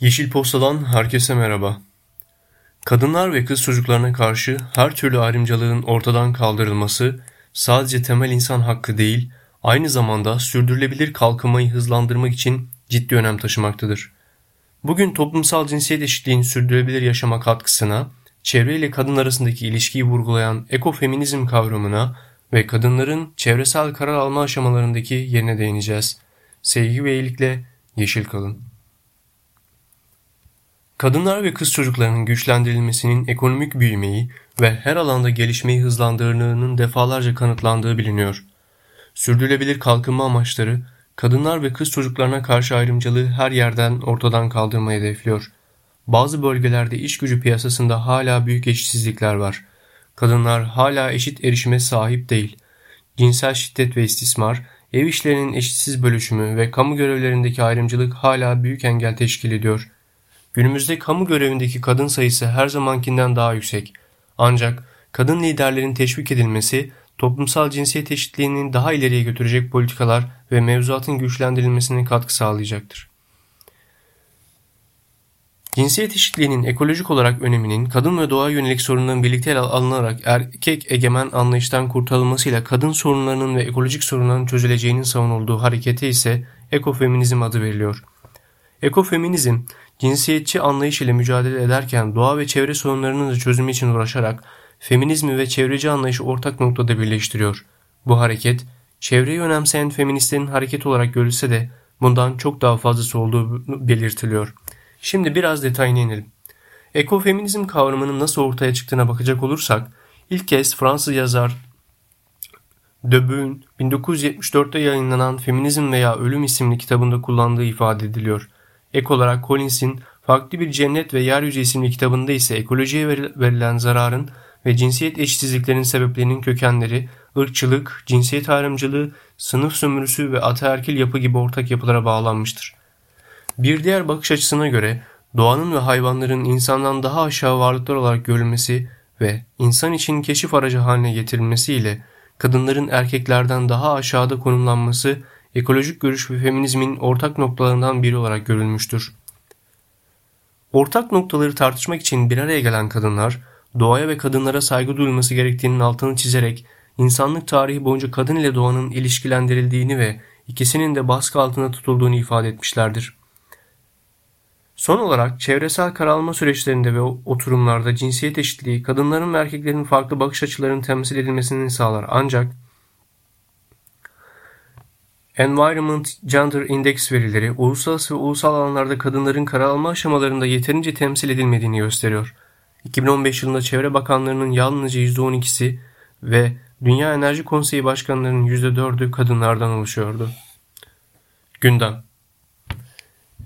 Yeşil Posta'dan herkese merhaba. Kadınlar ve kız çocuklarına karşı her türlü ayrımcılığın ortadan kaldırılması sadece temel insan hakkı değil, aynı zamanda sürdürülebilir kalkınmayı hızlandırmak için ciddi önem taşımaktadır. Bugün toplumsal cinsiyet eşitliğinin sürdürülebilir yaşama katkısına, çevre ile kadın arasındaki ilişkiyi vurgulayan ekofeminizm kavramına ve kadınların çevresel karar alma aşamalarındaki yerine değineceğiz. Sevgi ve iyilikle yeşil kalın. Kadınlar ve kız çocuklarının güçlendirilmesinin ekonomik büyümeyi ve her alanda gelişmeyi hızlandırdığının defalarca kanıtlandığı biliniyor. Sürdürülebilir kalkınma amaçları, kadınlar ve kız çocuklarına karşı ayrımcılığı her yerden ortadan kaldırmayı hedefliyor. Bazı bölgelerde iş gücü piyasasında hala büyük eşitsizlikler var. Kadınlar hala eşit erişime sahip değil. Cinsel şiddet ve istismar, ev işlerinin eşitsiz bölüşümü ve kamu görevlerindeki ayrımcılık hala büyük engel teşkil ediyor.'' Günümüzde kamu görevindeki kadın sayısı her zamankinden daha yüksek. Ancak kadın liderlerin teşvik edilmesi, toplumsal cinsiyet eşitliğinin daha ileriye götürecek politikalar ve mevzuatın güçlendirilmesine katkı sağlayacaktır. Cinsiyet eşitliğinin ekolojik olarak öneminin kadın ve doğa yönelik sorunların birlikte alınarak erkek egemen anlayıştan kurtarılmasıyla kadın sorunlarının ve ekolojik sorunların çözüleceğinin savunulduğu harekete ise ekofeminizm adı veriliyor. Ekofeminizm, cinsiyetçi anlayış ile mücadele ederken doğa ve çevre sorunlarının da çözümü için uğraşarak feminizmi ve çevreci anlayışı ortak noktada birleştiriyor. Bu hareket, çevreyi önemseyen feministlerin hareket olarak görülse de bundan çok daha fazlası olduğu belirtiliyor. Şimdi biraz detayına inelim. Ekofeminizm kavramının nasıl ortaya çıktığına bakacak olursak, ilk kez Fransız yazar Debus'un 1974'te yayınlanan Feminizm veya Ölüm isimli kitabında kullandığı ifade ediliyor. Ek olarak Collins'in Farklı Bir Cennet ve Yeryüzü isimli kitabında ise ekolojiye verilen zararın ve cinsiyet eşitsizliklerinin sebeplerinin kökenleri, ırkçılık, cinsiyet ayrımcılığı, sınıf sömürüsü ve ataerkil yapı gibi ortak yapılara bağlanmıştır. Bir diğer bakış açısına göre doğanın ve hayvanların insandan daha aşağı varlıklar olarak görülmesi ve insan için keşif aracı haline getirilmesiyle kadınların erkeklerden daha aşağıda konumlanması ekolojik görüş ve feminizmin ortak noktalarından biri olarak görülmüştür. Ortak noktaları tartışmak için bir araya gelen kadınlar, doğaya ve kadınlara saygı duyulması gerektiğinin altını çizerek insanlık tarihi boyunca kadın ile doğanın ilişkilendirildiğini ve ikisinin de baskı altında tutulduğunu ifade etmişlerdir. Son olarak çevresel karalma süreçlerinde ve oturumlarda cinsiyet eşitliği kadınların ve erkeklerin farklı bakış açılarının temsil edilmesini sağlar ancak Environment Gender Index verileri uluslararası ve ulusal alanlarda kadınların karar alma aşamalarında yeterince temsil edilmediğini gösteriyor. 2015 yılında Çevre Bakanlarının yalnızca %12'si ve Dünya Enerji Konseyi Başkanlarının %4'ü kadınlardan oluşuyordu. Gündem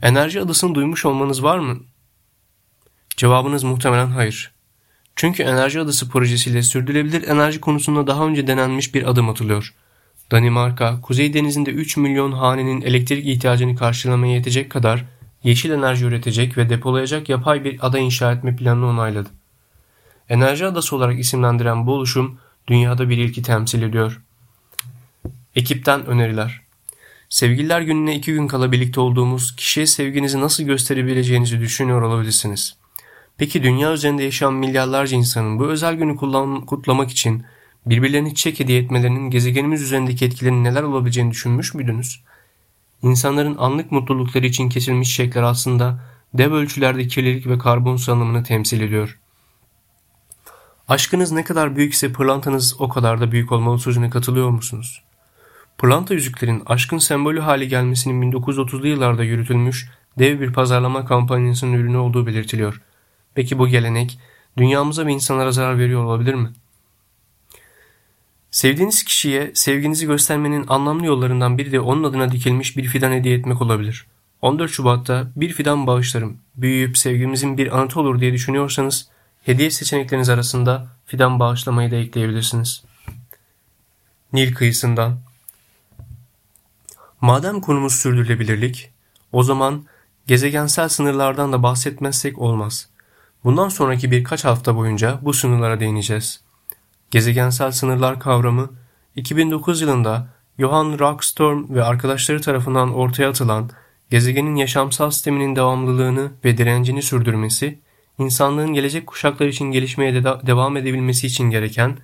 Enerji adısını duymuş olmanız var mı? Cevabınız muhtemelen hayır. Çünkü Enerji Adası projesiyle sürdürülebilir enerji konusunda daha önce denenmiş bir adım atılıyor. Danimarka, Kuzey Denizi'nde 3 milyon hanenin elektrik ihtiyacını karşılamaya yetecek kadar yeşil enerji üretecek ve depolayacak yapay bir ada inşa etme planını onayladı. Enerji adası olarak isimlendiren bu oluşum dünyada bir ilki temsil ediyor. Ekipten öneriler. Sevgililer gününe iki gün kala birlikte olduğumuz kişiye sevginizi nasıl gösterebileceğinizi düşünüyor olabilirsiniz. Peki dünya üzerinde yaşayan milyarlarca insanın bu özel günü kutlamak için birbirlerine çiçek hediye etmelerinin gezegenimiz üzerindeki etkilerinin neler olabileceğini düşünmüş müydünüz? İnsanların anlık mutlulukları için kesilmiş çiçekler aslında dev ölçülerde kirlilik ve karbon salınımını temsil ediyor. Aşkınız ne kadar büyükse pırlantanız o kadar da büyük olmalı sözüne katılıyor musunuz? Pırlanta yüzüklerin aşkın sembolü hale gelmesinin 1930'lu yıllarda yürütülmüş dev bir pazarlama kampanyasının ürünü olduğu belirtiliyor. Peki bu gelenek dünyamıza ve insanlara zarar veriyor olabilir mi? Sevdiğiniz kişiye sevginizi göstermenin anlamlı yollarından biri de onun adına dikilmiş bir fidan hediye etmek olabilir. 14 Şubat'ta bir fidan bağışlarım, büyüyüp sevgimizin bir anıtı olur diye düşünüyorsanız hediye seçenekleriniz arasında fidan bağışlamayı da ekleyebilirsiniz. Nil kıyısından Madem konumuz sürdürülebilirlik, o zaman gezegensel sınırlardan da bahsetmezsek olmaz. Bundan sonraki birkaç hafta boyunca bu sınırlara değineceğiz. Gezegensel sınırlar kavramı 2009 yılında Johan Rockström ve arkadaşları tarafından ortaya atılan gezegenin yaşamsal sisteminin devamlılığını ve direncini sürdürmesi, insanlığın gelecek kuşaklar için gelişmeye de devam edebilmesi için gereken,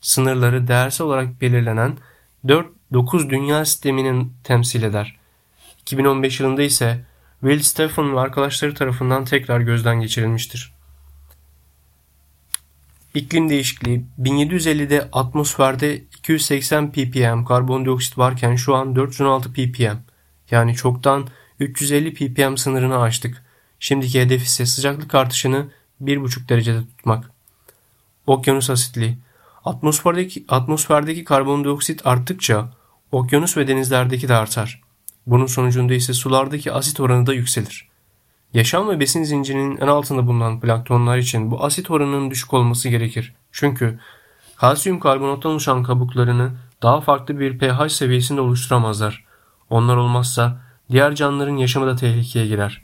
sınırları değersel olarak belirlenen 4-9 dünya sisteminin temsil eder. 2015 yılında ise Will Stephen ve arkadaşları tarafından tekrar gözden geçirilmiştir. İklim değişikliği 1750'de atmosferde 280 ppm karbondioksit varken şu an 416 ppm. Yani çoktan 350 ppm sınırını aştık. Şimdiki hedef ise sıcaklık artışını 1,5 derecede tutmak. Okyanus asitliği Atmosferdeki, atmosferdeki karbondioksit arttıkça okyanus ve denizlerdeki de artar. Bunun sonucunda ise sulardaki asit oranı da yükselir. Yaşam ve besin zincirinin en altında bulunan planktonlar için bu asit oranının düşük olması gerekir. Çünkü kalsiyum karbonattan oluşan kabuklarını daha farklı bir pH seviyesinde oluşturamazlar. Onlar olmazsa diğer canlıların yaşamı da tehlikeye girer.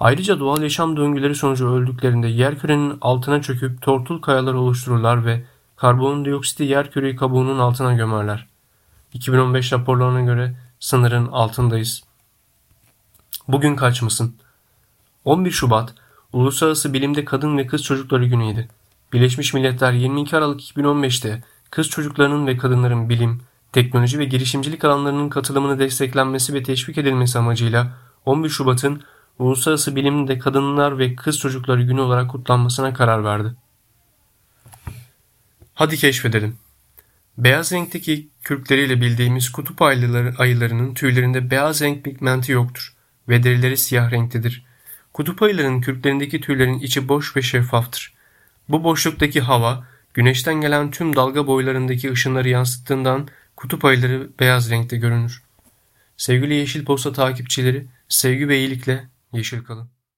Ayrıca doğal yaşam döngüleri sonucu öldüklerinde yer kürenin altına çöküp tortul kayalar oluştururlar ve karbondioksiti yer küreyi kabuğunun altına gömerler. 2015 raporlarına göre sınırın altındayız. Bugün kaç mısın? 11 Şubat Uluslararası Bilimde Kadın ve Kız Çocukları Günü'ydü. Birleşmiş Milletler 22 Aralık 2015'te kız çocuklarının ve kadınların bilim, teknoloji ve girişimcilik alanlarının katılımını desteklenmesi ve teşvik edilmesi amacıyla 11 Şubat'ın Uluslararası Bilimde Kadınlar ve Kız Çocukları Günü olarak kutlanmasına karar verdi. Hadi keşfedelim. Beyaz renkteki kürkleriyle bildiğimiz kutup ayıları, ayılarının tüylerinde beyaz renk pigmenti yoktur ve derileri siyah renktedir. Kutup ayılarının kürklerindeki tüylerin içi boş ve şeffaftır. Bu boşluktaki hava, güneşten gelen tüm dalga boylarındaki ışınları yansıttığından kutup ayıları beyaz renkte görünür. Sevgili Yeşil Posta takipçileri, sevgi ve iyilikle yeşil kalın.